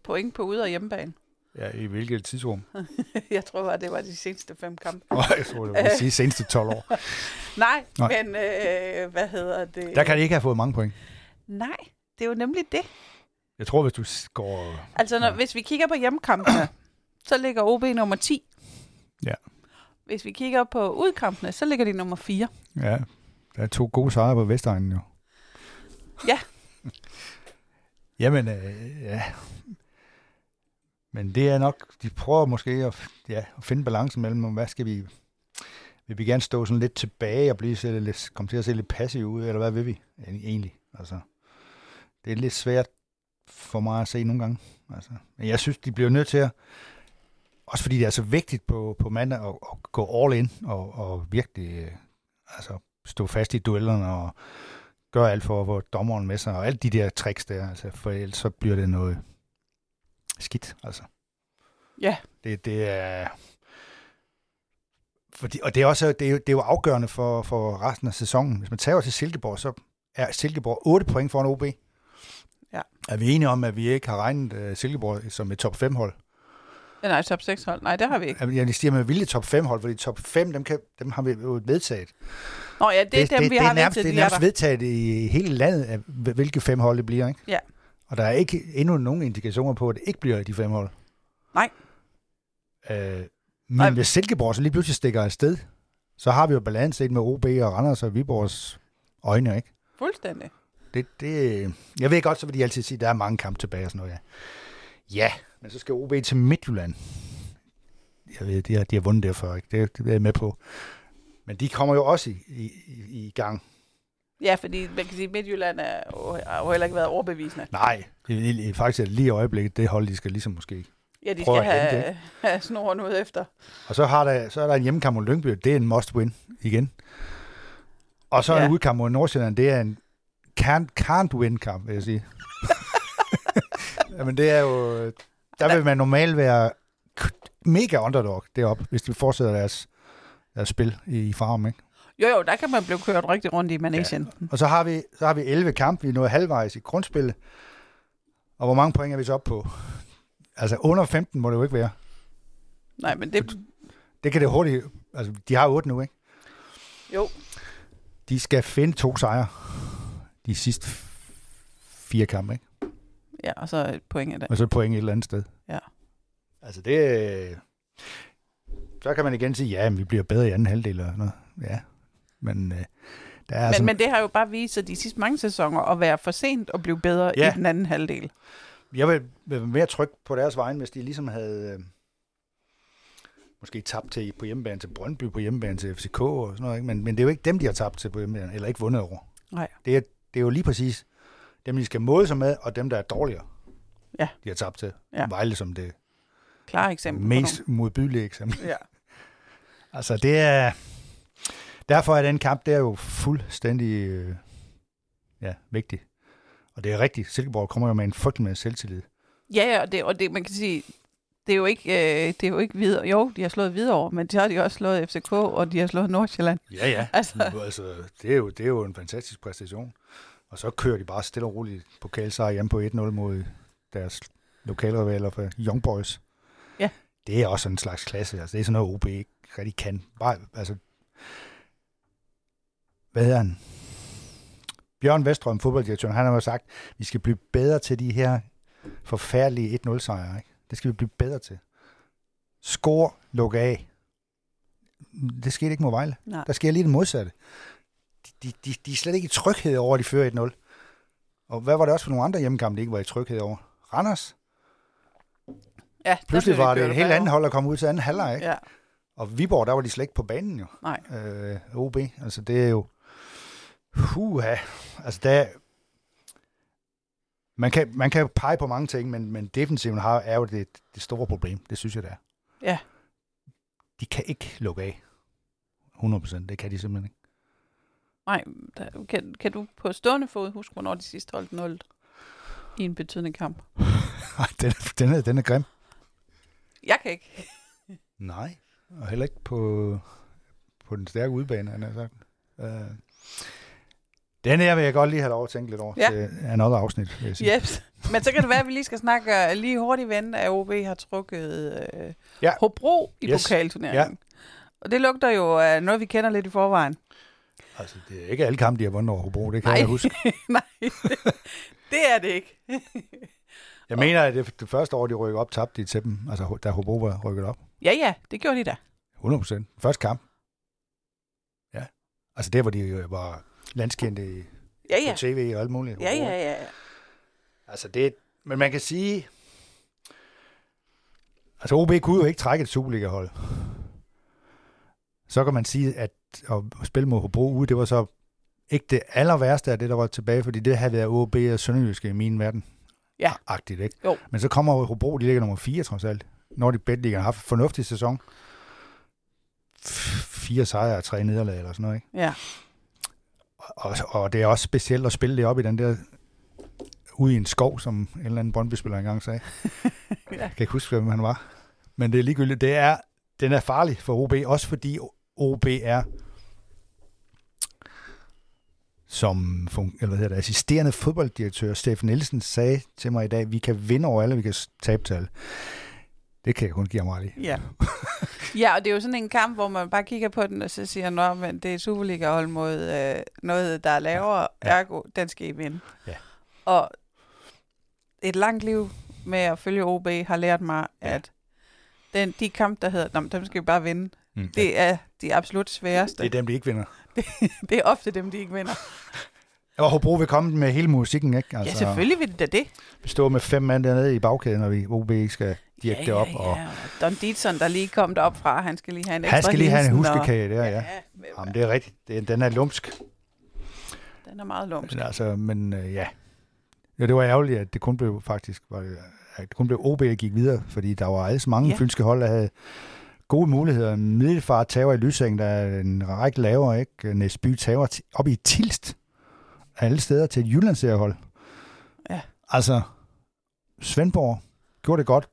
point på ude- og hjemmebane. Ja, i hvilket tidsrum? jeg tror bare, det var de seneste fem kampe. Oh, jeg tror, det var de seneste 12 år. Nej, Nej. Nej. men øh, hvad hedder det? Der kan de ikke have fået mange point. Nej, det er jo nemlig det. Jeg tror, hvis du går... Altså, når, ja. hvis vi kigger på hjemmekampene, så ligger OB nummer 10. Ja. Hvis vi kigger på udkampene, så ligger de nummer 4. Ja, der er to gode sejre på Vestegnen jo. Ja. Jamen, øh, ja. Men det er nok, de prøver måske at, ja, at finde balancen mellem, hvad skal vi, vil vi gerne stå sådan lidt tilbage og blive så lidt, komme til at se lidt passiv ud, eller hvad vil vi egentlig? Altså, det er lidt svært for mig at se nogle gange. Altså, men jeg synes, de bliver nødt til at, også fordi det er så vigtigt på, på mandag at, at gå all in og, og virkelig øh, altså, stå fast i duellerne og gøre alt for at få dommeren med sig, og alle de der tricks der, altså, for ellers så bliver det noget skidt, altså. Ja. Det, det er... Fordi, og det er, også, det, er jo, det er jo afgørende for, for resten af sæsonen. Hvis man tager til Silkeborg, så er Silkeborg 8 point foran OB. Ja. Er vi enige om, at vi ikke har regnet uh, Silkeborg som et top 5 hold? Ja, Nej, top 6 hold. Nej, det har vi ikke. Jeg siger med vilje top 5 hold, fordi top 5, dem, kan, dem har vi jo vedtaget. Nå ja, det er dem, det, vi det har nærmest, ventet, det er nærmest vedtaget i hele landet, af, hvilke fem hold det bliver. Ikke? Ja. Og der er ikke endnu nogen indikationer på, at det ikke bliver de fem hold. Nej. Øh, men Nej. hvis Silkeborg så lige pludselig stikker afsted, så har vi jo balance set med OB og Randers og Viborgs øjne, ikke? Fuldstændig. Det, det, jeg ved godt, så vil de altid sige, at der er mange kampe tilbage og sådan noget, ja. Ja, men så skal OB til Midtjylland. Jeg ved, de har, de har vundet der før, ikke? Det, det er jeg med på. Men de kommer jo også i, i- i gang. Ja, fordi man kan sige, Midtjylland er har jo heller ikke været overbevisende. Nej, det er faktisk lige i øjeblikket, det hold, de skal ligesom måske. Ja, de skal at have, have snoren ud efter. Og så, har der, så er der en hjemmekamp mod Lyngby, det er en must win igen. Og så ja. en udkamp mod Nordsjælland, det er en can't, can't win kamp, vil jeg sige. Jamen det er jo, der vil man normalt være mega underdog deroppe, hvis de fortsætter deres, deres spil i, i farm, ikke? Jo, jo, der kan man blive kørt rigtig rundt i managen. Ja. Og så har vi, så har vi 11 kampe, vi er nået halvvejs i grundspillet. Og hvor mange point er vi så op på? Altså under 15 må det jo ikke være. Nej, men det... Det kan det hurtigt, altså de har 8 nu, ikke? Jo, De skal finde to sejre de sidste fire kampe, ikke? ja, og så et point det. Og så et point et eller andet sted. Ja. Altså det... Så kan man igen sige, ja, men vi bliver bedre i anden halvdel sådan noget. Ja, men øh, der er Men, altså... men det har jo bare vist sig de sidste mange sæsoner at være for sent og blive bedre Ja. i den anden halvdel. Jeg vil være mere tryg på deres vejen, hvis de ligesom havde øh, måske tabt til på hjemmebane til Brøndby, på hjemmebane til FCK og sådan noget. Ikke? Men, men det er jo ikke dem, de har tabt til på hjemmebane, eller ikke vundet over. Nej. Det er, det er jo lige præcis dem, de skal måle sig med, og dem, der er dårligere, Ja. de har tabt til. Ja. Vejle som det Klare eksempel. mest modbydelige eksempel. Ja. Altså det er... Derfor er den kamp, det er jo fuldstændig øh, ja, vigtig. Og det er rigtigt. Silkeborg kommer jo med en frygtelig med selvtillid. Ja, ja, og det, og det, man kan sige, det er jo ikke, øh, det er jo ikke videre. Jo, de har slået videre men de har de også slået FCK, og de har slået Nordsjælland. Ja, ja. Altså. Altså, altså det, er jo, det er jo en fantastisk præstation. Og så kører de bare stille og roligt pokalsejr hjemme på 1-0 mod deres lokalrivaler for Young Boys. Ja. Det er også en slags klasse. Altså, det er sådan noget, OB ikke rigtig kan. Bare, altså, hvad hedder han? Bjørn Vestrøm, fodbolddirektøren, han har jo sagt, at vi skal blive bedre til de her forfærdelige 1-0-sejre. Ikke? Det skal vi blive bedre til. Skor, luk af. Det skete ikke mod Vejle. Nej. Der sker lige det modsatte. De, de, de er slet ikke i tryghed over, at de fører 1-0. Og hvad var det også for nogle andre hjemmekampe, de ikke var i tryghed over? Randers? Ja, Pludselig var det et helt andet hold, der kom ud til anden halvleg. Ikke? Ja, Og Viborg, der var de slet ikke på banen jo. nej. øh, OB. Altså, det er jo... Huha. Altså, der... Man kan, man kan pege på mange ting, men, men defensiven har, er jo det, det store problem. Det synes jeg, det er. Ja. De kan ikke lukke af. 100 procent. Det kan de simpelthen ikke. Nej, der, kan, kan du på stående fod huske, hvornår de sidst holdt 0 i en betydende kamp? Den, er- den, er, den er grim. Jeg kan ikke. Nej. Og heller ikke på, på den stærke udbane, han har sagt. Øh, den her vil jeg godt lige have lov at tænke lidt over Ja. til another afsnit, vil jeg sige. Yes. Men så kan det være, at vi lige skal snakke øh, lige hurtigt vente, at OB har trukket øh, Ja. Hobro i Yes. pokalturneringen. Og det lugter jo af noget, vi kender lidt i forvejen. Altså, det er ikke alle kampe, de har vundet over Hobro, det kan Nej. jeg huske. Nej, det er det ikke. Jeg mener, at det, det første år, de rykkede op, tabte de til dem, altså da Hobro var rykket op. ja, ja, det gjorde de da. 100 procent. Første kamp. Ja. Altså der, hvor de jo var landskendte Ja, ja. på tv og alt muligt. Ja, ja, ja. Altså det, men man kan sige, altså OB kunne jo ikke trække et Superliga-hold. Så kan man sige, at at spille mod Hobro ude, det var så ikke det aller værste af det, der var tilbage, fordi det havde været OB og Sønderjyske i min verden. Ja. Agtigt, ikke? Jo. Men så kommer Hobro, de ligger nummer 4 trods alt. Når de bedre har haft en fornuftig sæson. F- Fire sejre og tre nederlag eller sådan noget, ikke? Ja, Og, og det er også specielt at spille det op i den der ude i en skov, som en eller anden Brøndby-spiller engang sagde. Ja. Jeg kan ikke huske, hvem han var. Men det er ligegyldigt. Det er, den er farlig for OB, også fordi OB er som eller hvad hedder det, assisterende fodbolddirektør Steffen Nielsen sagde til mig i dag, vi kan vinde over alle, vi kan tabe til alle. Det kan jeg kun give ham ret i. ja. Ja, og det er jo sådan en kamp, hvor man bare kigger på den, og så siger, Nå, men det er Superliga-hold mod øh, noget, der er lavere, Ja. ja. ergo, den skal I vinde. Ja. Og et langt liv med at følge OB har lært mig, Ja. ja. at den, de kampe, der hedder, Nå, dem skal vi bare vinde, Mm. det er de absolut sværeste. det er dem, de ikke vinder. det er ofte dem, de ikke vinder. Og Hobro vil komme med hele musikken, ikke? Altså, ja, selvfølgelig vil det da det. Vi står med fem mand dernede i bagkæden, når vi OB ikke skal dirke ja, det op. ja, Og ja. Don Dietzson, der lige kom derop fra, han skal lige have en ekstra han skal lige have en og- huskekage der, ja. Ja, Jamen, det er rigtigt. Det den er lumsk. den er meget lumsk. Men, altså, men øh, ja. ja. det var ærgerligt, at det kun blev faktisk, var det, at det kun blev OB, der gik videre, fordi der var altså mange Ja. fynske hold, der havde gode muligheder. Middelfart tager i Lysing, der er en række lavere, ikke? Næsby tager op i Tilst, alle steder til et Jyllandsseriehold. Ja. Altså, Svendborg gjorde det godt,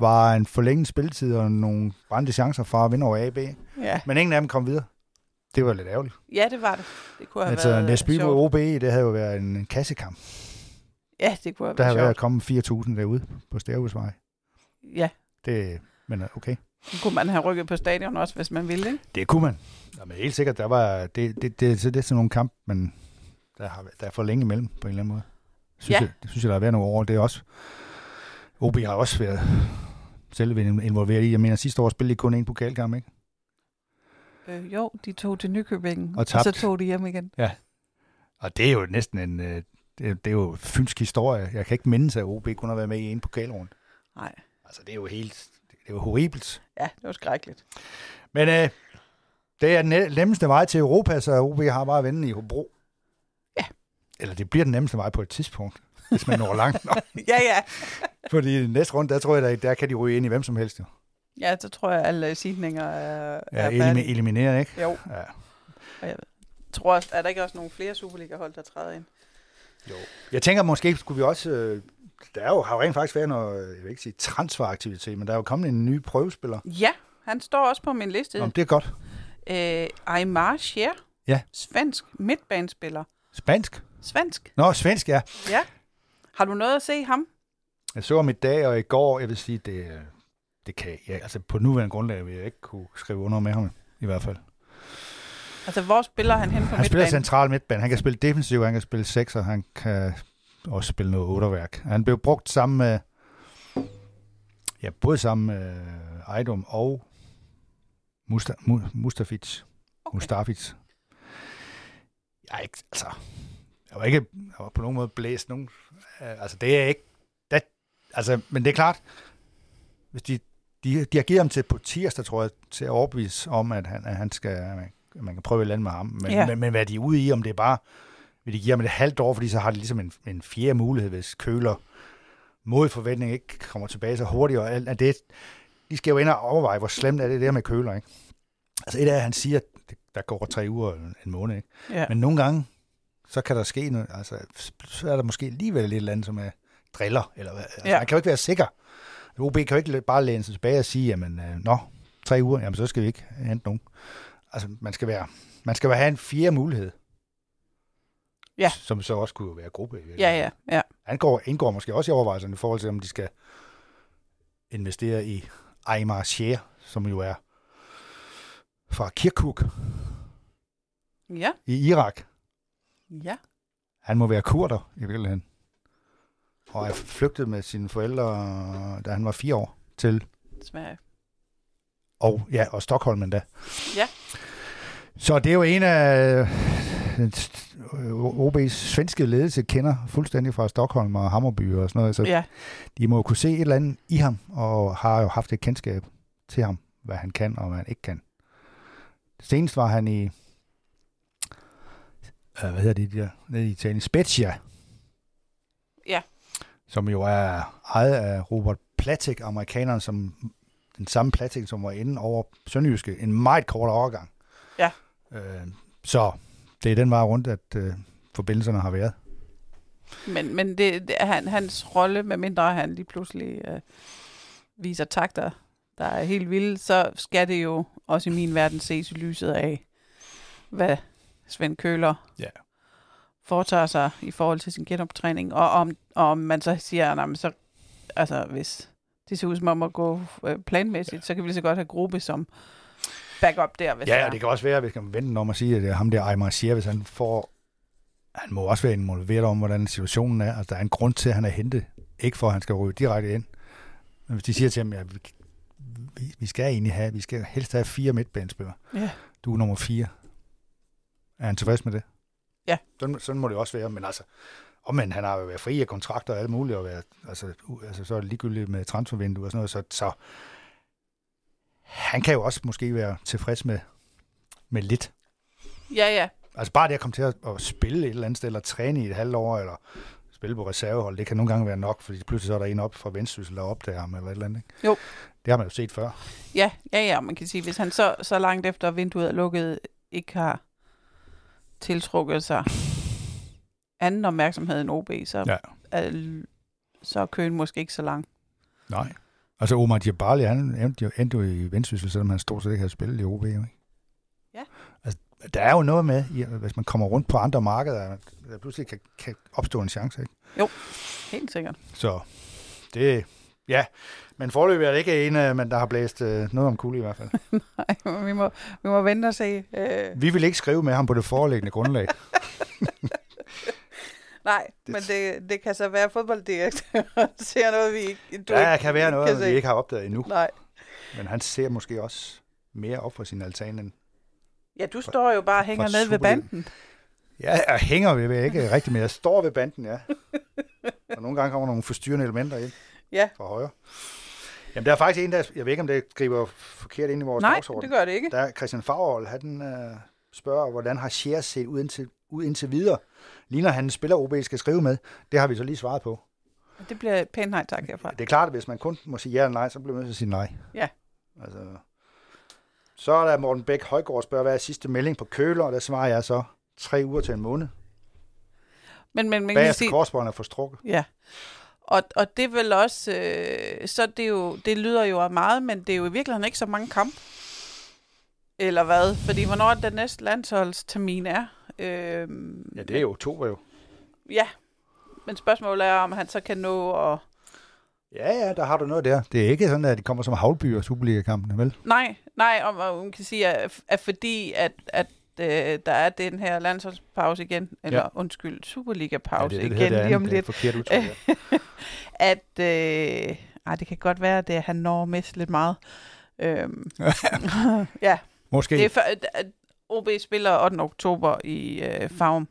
var en forlænget spilletid og nogle brændte chancer fra at vinde over AB. Ja. Men ingen af dem kom videre. Det var lidt ærgerligt. ja, det var det. Det kunne have Altså, været Næsby mod. OB, det havde jo været en kassekamp. Ja, det kunne have Der har været været sjovt. at komme 4.000 derude på Stærhusvej. Ja, Det, men øh, okay. så kunne man have rykket på stadion også, hvis man ville, ikke? Det kunne man. Jamen, helt sikkert, der var, det, det, det, det, det er sådan nogle kamp, men der, har, der er for længe imellem på en eller anden måde. Synes Ja. jeg, det synes jeg, der har været nogle år. Det er også, OB har også været selv involveret i. Jeg mener, sidste år spillede de kun en pokalkamp, ikke? Øh, jo, de tog til Nykøbing, Og og, så tog de hjem igen. Og det er jo næsten en, øh, det, er- det er jo fynsk historie. Jeg kan ikke mindes, at OB kun har været med i en pokalrunde. Nej, Altså, det er jo helt, det er jo horribelt. ja, det var skrækkeligt. Men øh, det er den ne- nemmeste vej til Europa, så OB har bare at vende i Hobro. Ja. Eller det bliver den nemmeste vej på et tidspunkt, hvis man når langt nok. Ja, ja. Fordi næste runde, der tror jeg, der, der kan de ryge ind i hvem som helst. Jo. Ja, så tror jeg, at alle sidninger er, Ja, er færdige. elimineret, ikke? Jo, Ja. og jeg tror også, er der ikke også nogle flere Superliga-hold, der træder ind? Jo. Jeg tænker, måske skulle vi også... Øh, der er jo, har jo rent faktisk været noget, jeg vil ikke sige transferaktivitet, men der er jo kommet en ny prøvespiller. Ja, han står også på min liste. Om det er godt. Øh, Aymar Scher. Ja. Svensk midtbanespiller. Spansk? Svensk. Nå, svensk, ja. Ja. Har du noget at se ham? Jeg så ham i dag og i går, jeg vil sige, det, øh, det kan ja, altså på nuværende grundlag vil jeg ikke kunne skrive under med ham, i hvert fald. Altså, hvor spiller han hen på Han spiller midtbanen? central midtbane. Han kan spille defensiv, han kan spille sekser, han kan også spille noget otterværk. Han blev brugt sammen med, ja, både sammen med Ejdom og Musta, Mu, Mustafic. Okay. Mustafic. Jeg er ikke, altså, jeg var ikke jeg var på nogen måde blæst nogen. Øh, Altså, det er ikke, det, altså, men det er klart, hvis de, de, de har givet ham til på tirsdag, tror jeg, til at overbevise om, at han, at han skal, man kan prøve et eller andet med ham. Men, Ja. men, men hvad er de ude i, om det er bare, vil de give ham et halvt år, fordi så har de ligesom en, en fjerde mulighed, hvis Køler mod forventning ikke kommer tilbage så hurtigt. Og alt, at det, de skal jo ind og overveje, hvor slemt er det der med Køler. Ikke? Altså et af, at han siger, at der går tre uger en måned. Ikke? Ja. Men nogle gange, så kan der ske noget. Altså, så er der måske alligevel et eller andet, som er driller. Eller, hvad. altså, Ja. Man kan jo ikke være sikker. OB kan jo ikke bare læne sig tilbage og sige, jamen, øh, nå, tre uger, jamen så skal vi ikke hente nogen. Altså, man skal være, man skal have en fjerde mulighed. Ja. Som så også kunne være gruppe. i Ja, ja, ja. Han går, indgår måske også i overvejelserne i forhold til, om de skal investere i Aymar Scher, som jo er fra Kirkuk Ja, i Irak. Ja. Han må være kurder i virkeligheden. Og er flygtet med sine forældre, da han var fire år, til Sverige. og, ja, og Stockholm endda. Ja. Så det er jo en af øh, OB's svenske ledelse kender fuldstændig fra Stockholm og Hammerby og sådan noget. Så Ja, de må jo kunne se et eller andet i ham, og har jo haft et kendskab til ham, hvad han kan og hvad han ikke kan. Senest var han i, øh, hvad hedder det der, nede i Italien, Spezia. Ja. Som jo er ejet af Robert Platik, amerikaneren, som den samme Platik, som var inde over Sønderjyske, en meget kort overgang. Ja. Øh, så det er den vej rundt, at øh, forbindelserne har været. men, men det, det er han, hans rolle, medmindre han lige pludselig øh, viser takter, der er helt vilde, så skal det jo også i min verden ses i lyset af, hvad Svend Køler Ja. foretager sig i forhold til sin genoptræning, og om, og om man så siger, at så, altså hvis det ser ud som om at gå øh, planmæssigt, ja. så kan vi lige så godt have gruppe som backup der. Hvis Ja, der. det kan også være, hvis man vente om at sige, at det er ham der Aymar Scher, hvis han får... Han må også være involveret om, hvordan situationen er. Altså, der er en grund til, at han er hentet. Ikke for, at han skal ryge direkte ind. Men hvis de siger til ham, ja, vi, vi- vi skal egentlig have, vi skal helst have fire midtbanespillere. Ja. Du er nummer fire. Er han tilfreds med det? Ja. Sådan, sådan må det også være, men altså, men han har jo været fri af kontrakter og alt muligt, og været, altså, altså, så er det ligegyldigt med transfervindue og sådan noget, så, så han kan jo også måske være tilfreds med, med lidt. Ja, ja. Altså bare det at komme til at, at spille et eller andet sted, eller træne i et halvt år, eller spille på reservehold, det kan nogle gange være nok, fordi pludselig så er der en op fra Vendsyssel, der opdager ham, eller et eller andet. Ikke? Jo. Det har man jo set før. Ja, ja, ja, man kan sige, hvis han så, så langt efter vinduet er lukket, ikke har tiltrukket sig anden opmærksomhed end OB, så, Ja. er, så er køen måske ikke så lang. Nej. Altså Omar Djibali, han endte jo, endte jo i Vendsyssel, selvom han stort set ikke havde spillet i OB. jo, Ikke? Ja. Altså, der er jo noget med, hvis man kommer rundt på andre markeder, der pludselig kan, kan opstå en chance. Ikke? Helt sikkert. Så det, ja. Men forløbet er det ikke en, øh, men der har blæst øh, noget om kul i hvert fald. Nej, vi må, vi må vente og se. Øh, Vi vil ikke skrive med ham på det foreliggende grundlag. nej, men det, det kan så være fodbolddirektøren ser noget, vi ikke, du Der ikke kan være noget, kan vi ikke har opdaget endnu. Nej. Men han ser måske også mere op for sin altan end... Ja, du står jo bare og hænger ned ved banden. Ja, jeg hænger ved, ved ikke rigtigt, men jeg står ved banden, ja. Og nogle gange kommer nogle forstyrrende elementer ind Ja. fra højre. Jamen, der er faktisk en, der... Jeg ved ikke, om det griber forkert ind i vores Nej, dagsorden. det gør det ikke. Der er Christian Fagerhold, han øh, spørger, hvordan har Scher set ud indtil, ud indtil videre? Ligner han en spiller, OB skal skrive med? Det har vi så lige svaret på. Det bliver pænt nej tak herfra. Det er klart, at hvis man kun må sige ja eller nej, så bliver man nødt til at sige nej. Ja. Altså, så er der Morten Bæk Højgaard spørger, hvad er sidste melding på Køler? Og der svarer jeg så tre uger til en måned. Men, men man kan sige, korsbåndet er forstrukket. Ja. Og, og det er vel også, øh, så det, er jo, det lyder jo af meget, men det er jo i virkeligheden ikke så mange kampe. Eller hvad? Fordi hvornår den næste landsholdstermin er? Øh, Ja, det er jo oktober jo. Ja, men spørgsmålet er, om han så kan nå at... Ja, ja, der har du noget der. Det er ikke sådan, at de kommer som havlbyer Superliga-kampene, vel? Nej, nej, om man kan sige, at, at fordi at, at øh, der er den her landsholdspause igen, eller ja. undskyld, Superliga-pause ja, det, det, igen det, lige om det er lidt. udtryk, ja. at øh, ej, det kan godt være, at det, han når at miste lidt meget. Øhm, ja, Måske. det er for, at OB spiller 8. oktober i øh, Farum,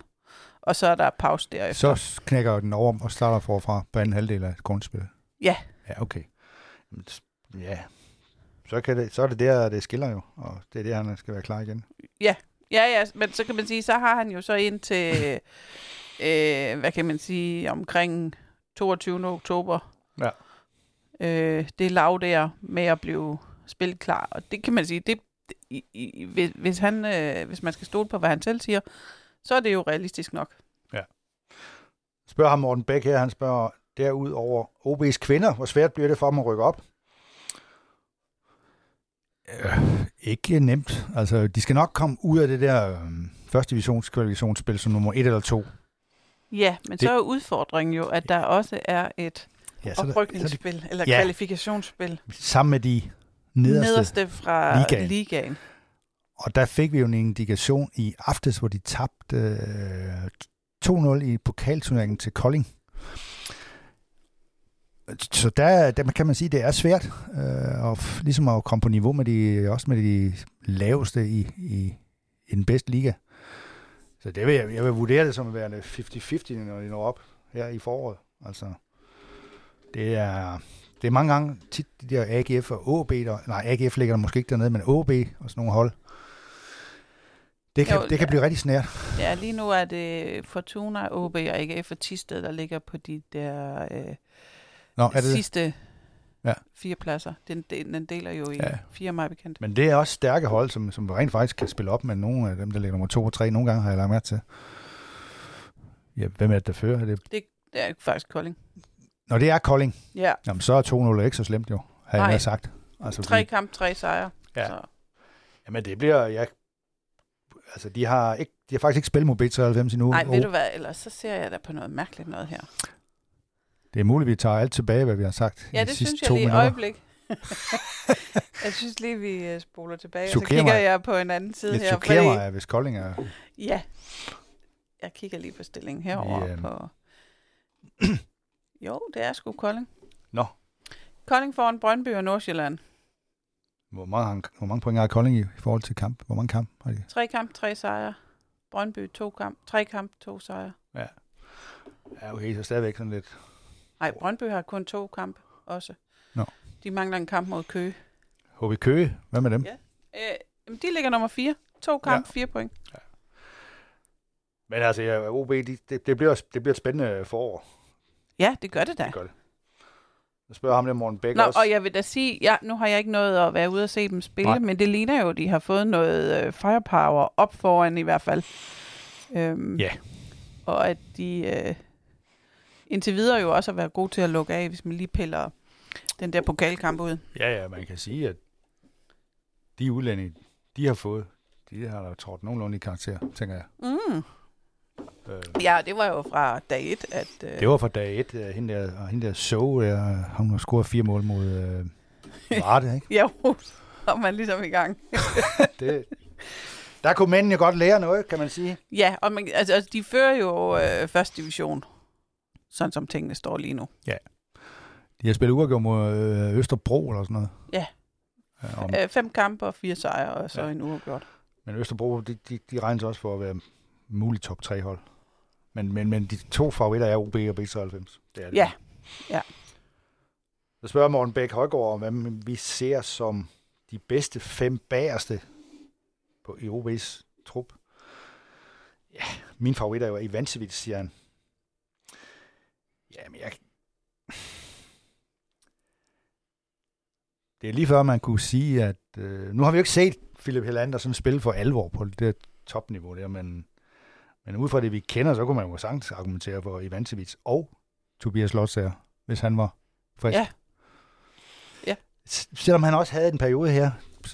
og så er der pause derefter. Så knækker den over og starter forfra på anden halvdel af grundspillet. Ja. Ja, okay. Ja, så, kan det, så er det der, det skiller jo, og det er der, han skal være klar igen. Ja, ja, men så kan man sige, så har han jo så ind til, øh, hvad kan man sige, omkring 22. oktober. Ja. Øh, det er lav der med at blive spillet klar, og det kan man sige, det, i, i, hvis, hvis, han, øh, hvis man skal stole på, hvad han selv siger, så er det jo realistisk nok. Spørger ham Morten Bæk her, han spørger derudover OB's kvinder, hvor svært bliver det for dem at rykke op? Øh, ikke nemt. Altså, de skal nok komme ud af det der øh, første divisionskvalifikationsspil som nummer et eller to. Ja, men Det- det, så er udfordringen jo, at der også er et Ja, så det- oprykningsspil, så eller Ja. kvalifikationsspil, sammen med de nederste. nederste fra ligaen. ligaen. ligaen. Og der fik vi jo en indikation i aftes, hvor de tabte øh, 2-0 i pokalturneringen til Kolding. Så der, der kan man sige, det er svært øh, f- ligesom at komme på niveau med de, også med de laveste i, i, i den bedste liga. Så det vil jeg, jeg vil vurdere det som værende 50-50, når de når op her i foråret. Altså, det er, det er mange gange tit de der AGF og AB, der, nej AGF ligger der måske ikke dernede, men AB og sådan nogle hold. Det kan, Jo, det kan blive rigtig snært. Ja, lige nu er det Fortuna, OB og AGF og Tisted, der ligger på de der øh, Nå, er det sidste Ja. fire pladser. Den, den, den deler jo i Ja. fire mig bekendt. Men det er også stærke hold, som, som rent faktisk kan spille op med nogle af dem, der ligger nummer to og tre. Nogle gange har jeg lagt mærke til. Ja, hvem er det, der fører? Er det? Det er faktisk Kolding. Når det er Kolding, Ja, jamen, så er 2-0 ikke så slemt jo, har jeg sagt. Altså, tre fordi- kamp, tre sejre. Ja. Så, Jamen det bliver, ja, altså de har, ikke, de har faktisk ikke spillet mod B93 endnu. nej, ved du hvad, ellers så ser jeg da på noget mærkeligt noget her. Det er muligt, vi tager alt tilbage, hvad vi har sagt Ja, i det de sidste synes jeg to lige et minutter. øjeblik. jeg synes lige, vi øh, spoler tilbage, og så kigger mig. jeg på en anden side Det her. chokerer fordi- mig, hvis Kolding er... Ja, jeg kigger lige på stillingen herover Vi, øh, på... Jo, det er sgu Kolding. Nå. Kolding foran Brøndby og Nordsjælland. Hvor mange, hvor mange point har Kolding i, i forhold til kamp? Hvor mange kamp har de? Tre kamp, tre sejre. Brøndby, to kamp. Tre kamp, to sejre. Ja, okay, så stadigvæk sådan lidt... Nej, Brøndby har kun to kamp også. Nå. De mangler en kamp mod Køge. HB Køge, hvad med dem? Ja. Øh, de ligger nummer fire. To kamp, ja. fire point. Men altså, ja, OB, de, det, det, bliver, det bliver et spændende forår. Ja, det gør det da. Det gør det. Jeg spørger ham der Morten Bæk Nå, også. og jeg vil da sige, ja, nu har jeg ikke nået at være ude og se dem spille. Nej. men det ligner jo, at de har fået noget øh, firepower op foran i hvert fald. Øhm, Ja. Og at de øh, indtil videre jo også har været gode til at lukke af, hvis man lige piller den der pokalkamp ud. Ja, ja, man kan sige, at de udlændinge, de har fået, de har da trådt nogenlunde i karakter, tænker jeg. Mm. Øh, Ja, det var jo fra dag et, at... Øh, det var fra dag et, uh, hende der, og hende der så, der, hun har scoret fire mål mod uh, Varde, ikke? Ja, så er man ligesom i gang. Det, der kunne mændene godt lære noget, kan man sige. Ja, og man, altså, altså, de fører jo øh, første division, sådan som tingene står lige nu. De har spillet uafgjort mod øh, Østerbro eller sådan noget. Ja. ja om, Øh, fem kampe og fire sejre, og så Ja. ja. en uafgjort. men Østerbro, de, de, de regnes også for at være muligt top 3 hold. Men, men, men de to favoritter er OB og B93. Det er det. Ja, ja. Jeg spørger Morten Bæk Højgaard, hvem vi ser som de bedste fem bagerste på i OB's trup. Ja, min favorit er jo Ivancevic, siger han. Jamen, jeg... Det er lige før, man kunne sige, at... Øh, nu har vi jo ikke set Philip Helander sådan spille for alvor på det der topniveau der, men, men ud fra det, vi kender, så kunne man jo sagtens argumentere for Ivancevic og Tobias Lotsager, hvis han var frisk. Ja. Ja. Selvom han også havde en periode her,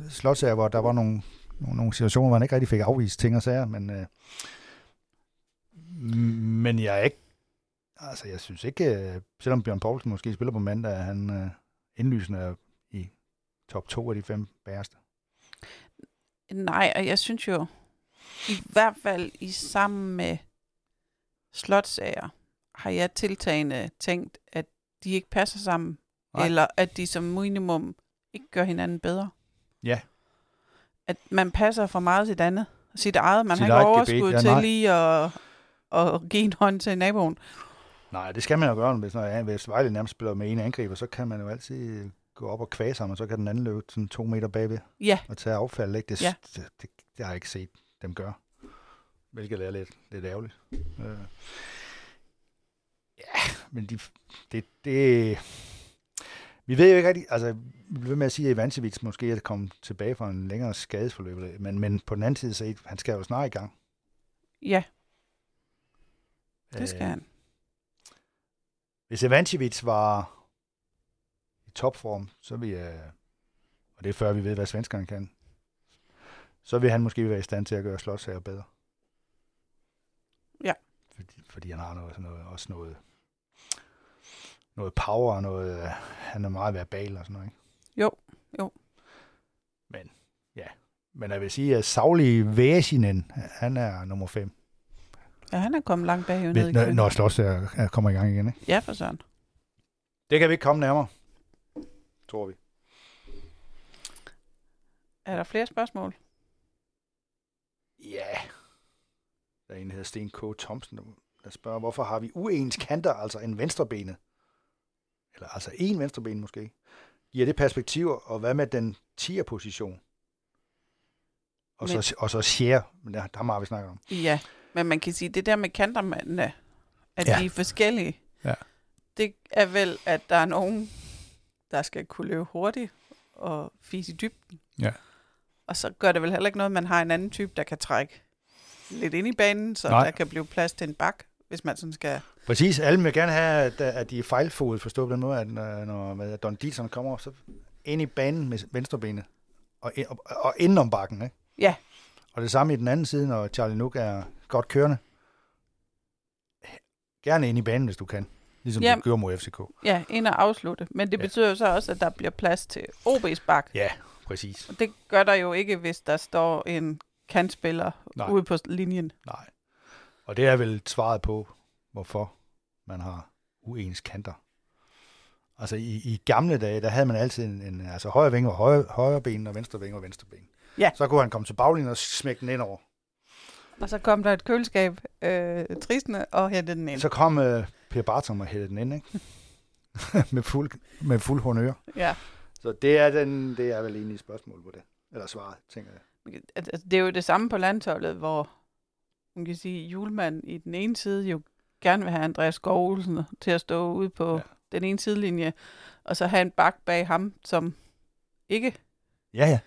Slotsager, hvor der var nogle, nogle, nogle situationer, hvor han ikke rigtig fik afvist ting og sager, men, øh, men jeg er ikke, altså jeg synes ikke, øh, selvom Bjørn Poulsen måske spiller på mandag, er han øh, indlysende er i top to af de fem bæreste. Nej, og jeg synes jo, i hvert fald i sammen med slotsager, har jeg tiltagende tænkt, at de ikke passer sammen, Nej. Eller at de som minimum ikke gør hinanden bedre. Ja. At man passer for meget sit andet, sit eget. Man Sit har ikke gebet, overskud ja, til nej. lige at, at give en hånd til naboen. Nej, det skal man jo gøre, hvis, når, hvis Vejle nærmest spiller med en angriber, så kan man jo altid gå op og kvæse ham, og så kan den anden løbe sådan to meter bagved Ja, og tage affald. Ikke? Det, Ja. det, det, det, har jeg ikke set dem gøre, hvilket er lidt, lidt ærgerligt. Øh. Ja, men de, det, det, vi ved jo ikke rigtig, altså, vi bliver ved med at sige, at Ivancevic måske er kommet tilbage fra en længere skadesforløb, men, men på den anden side, så han skal jo snart i gang. ja, det skal Øh, han. Hvis Evancevic var i topform, så vil jeg, og det er før vi ved, hvad svenskerne kan, så vil han måske være i stand til at gøre slåssager bedre. Ja. Fordi, fordi han har noget, sådan noget, også noget, noget power, og noget, han er meget verbal og sådan noget. Ikke? Jo, jo. Men, ja. Men jeg vil sige, at Sauli Væsinen, han er nummer 5, Ja, han er kommet langt bag ned når, når slåssager er- kommer i gang igen. Ikke? Ja, for sådan. Det kan vi ikke komme nærmere, tror vi. Er der flere spørgsmål? Ja. Der er en, der hedder Sten K. Thomsen, der- spørger, hvorfor har vi uens kanter, altså en venstrebenet? Eller altså en venstreben måske. Giver det perspektiver, og hvad med den 10'er position? Og, Men- så, og så share, men der, der har vi snakket om. Ja, men man kan sige, det der med kantermændene, at Ja. de er forskellige, Ja. det er vel, at der er nogen, der skal kunne løbe hurtigt og fise i dybden. Ja. Og så gør det vel heller ikke noget, at man har en anden type, der kan trække lidt ind i banen, så Nej. der kan blive plads til en bak, hvis man sådan skal... Præcis, alle vil gerne have, at, at de er fejlfodet, forstå på den måde, at øh, når hvad, Don Dietzson kommer så ind i banen med venstrebenet, og, og, og indenom bakken, ikke? Ja. Og det samme i den anden side, når Charlie Nook er godt kørende. Gerne ind i banen, hvis du kan. Ligesom Ja. du gjorde mod FCK. Ja, ind og afslutte. Men det Ja. betyder jo så også, at der bliver plads til OB's bak. Ja, præcis. Og det gør der jo ikke, hvis der står en kantspiller Nej. ude på linjen. Nej. Og det er vel svaret på, hvorfor man har uens kanter. Altså i, i gamle dage, der havde man altid en, en altså højre vinge og højre, højre ben, og venstre vinge og venstre ben. Ja. Så kunne han komme til baglinjen og smække den ind over. Og så kom der et køleskab øh, tristende og hætte den ind. Så kom øh, Per Bartram og hældte den ind, ikke? med, fuld, med fuld honør. Ja. Så det er, den, det er vel egentlig et spørgsmål på det. Eller svaret, tænker jeg. Altså, det er jo det samme på landsholdet, hvor man kan sige, julemand i den ene side jo gerne vil have Andreas Skov Olsen til at stå ude på ja. den ene sidelinje, og så have en bak bag ham, som ikke Ja, ja.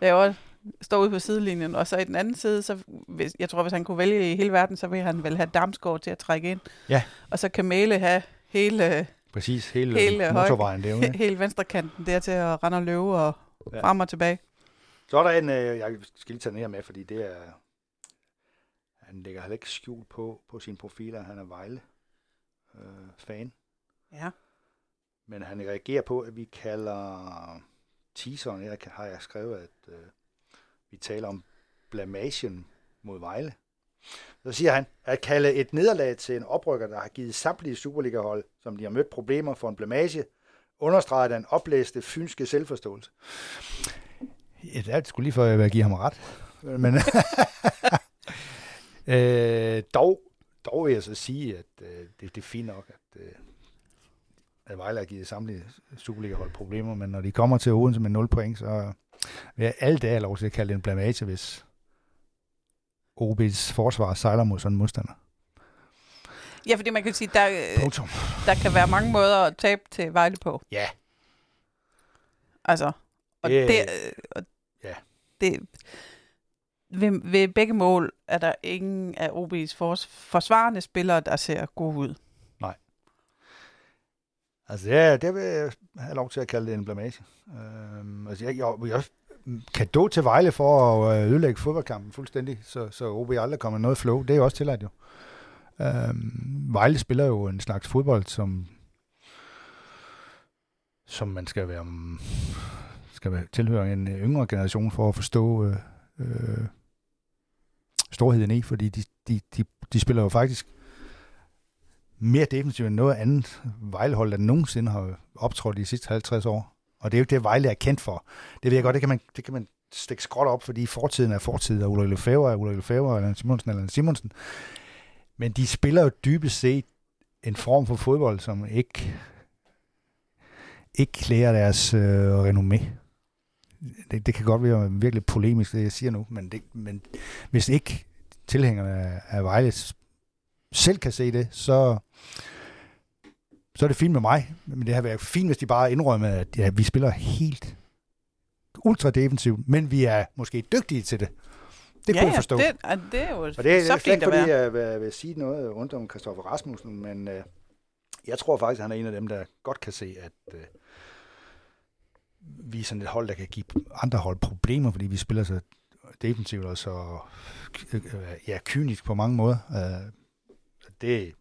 laver, står ude på sidelinjen, og så i den anden side, så hvis, jeg tror, hvis han kunne vælge i hele verden, så vil han vel have Damsgaard til at trække ind. Ja. Og så kan Mæle have hele, Præcis. Hele, Hele Hele høj- motorvejen derude. hele venstrekanten der til at rende og løbe og Ja. frem og tilbage. Så er der en, øh, jeg skal lige tage den her med, fordi det er, han lægger heller ikke skjul på, på sin profil, at han er Vejle øh, fan. Ja. Men han reagerer på, at vi kalder teaseren, kan- har jeg skrevet, at øh, vi taler om blamagen mod Vejle. Så siger han, at kalde et nederlag til en oprykker, der har givet samtlige Superliga-hold, som de har mødt problemer for en blamage, understreger den oplæste fynske selvforståelse. Ja, det sgu lige for, at jeg giver ham ret. Men øh, dog, dog vil jeg så sige, at øh, det, det er fint nok, at, øh, at Vejle har givet samtlige Superliga-hold problemer, men når de kommer til Odense med 0 point, så vil jeg alle dage have lov til at kalde det en blamage, hvis OB's forsvar sejler mod sådan en modstander. Ja, fordi man kan sige, der, øh, Punktum. der kan være mange måder at tabe til Vejle på. Ja. Altså, og Det- det, øh, og ja. det ved, ved begge mål er der ingen af OB's fors, forsvarende spillere, der ser gode ud. Altså, ja, det vil jeg have lov til at kalde det en blamage. Øhm, altså, jeg, jeg, jeg då til Vejle for at øh, ødelægge fodboldkampen fuldstændig, så, så OB aldrig kommer noget flow. Det er jo også tilladt jo. Øhm, Vejle spiller jo en slags fodbold, som som man skal være skal være tilhøre en øh, yngre generation for at forstå øh, øh, storheden i, fordi de, de, de, de spiller jo faktisk mere defensivt end noget andet Vejlehold, der nogensinde har optrådt de sidste 50 år. Og det er jo ikke det, Vejle er kendt for. Det ved jeg godt, det kan man, det kan man stikke skråt op, fordi fortiden er fortid, og Ulrik Lefebvre er Ulrik Lefebvre, eller Simonsen eller Simonsen. Men de spiller jo dybest set en form for fodbold, som ikke, ikke klæder deres øh, renommé. Det, det kan godt være virkelig polemisk, det jeg siger nu, men, det, men hvis ikke tilhængerne af Vejle selv kan se det, så, så er det fint med mig. Men det har været fint, hvis de bare indrømmer, at ja, vi spiller helt ultra defensivt, men vi er måske dygtige til det. Det ja, kunne jeg forstå. Det, det er jo og det er så fint at fordi være. jeg vil, vil sige noget rundt om Kristoffer Rasmussen, men øh, jeg tror faktisk, at han er en af dem, der godt kan se, at øh, vi er sådan et hold, der kan give andre hold problemer, fordi vi spiller så defensivt og så øh, ja, kynisk på mange måder. Øh, det,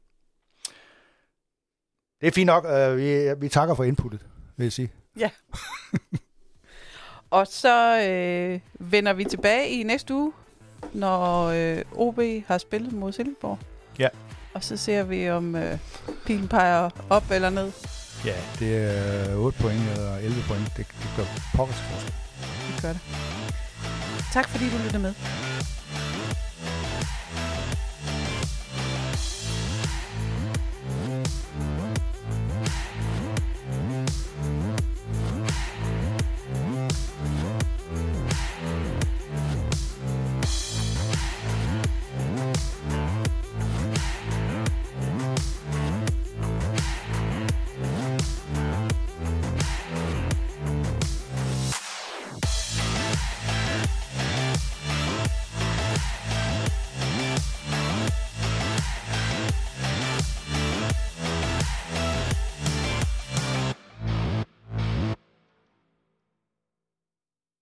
det er fint nok. Øh, vi, vi takker for inputtet, vil jeg sige. Ja. og så øh, vender vi tilbage i næste uge, når øh, OB har spillet mod Silkeborg. Ja. Og så ser vi, om øh, pilen peger op eller ned. Ja, det er 8 point eller 11 point. Det, det gør pokkers forskel. Det gør det. Tak fordi du lyttede med.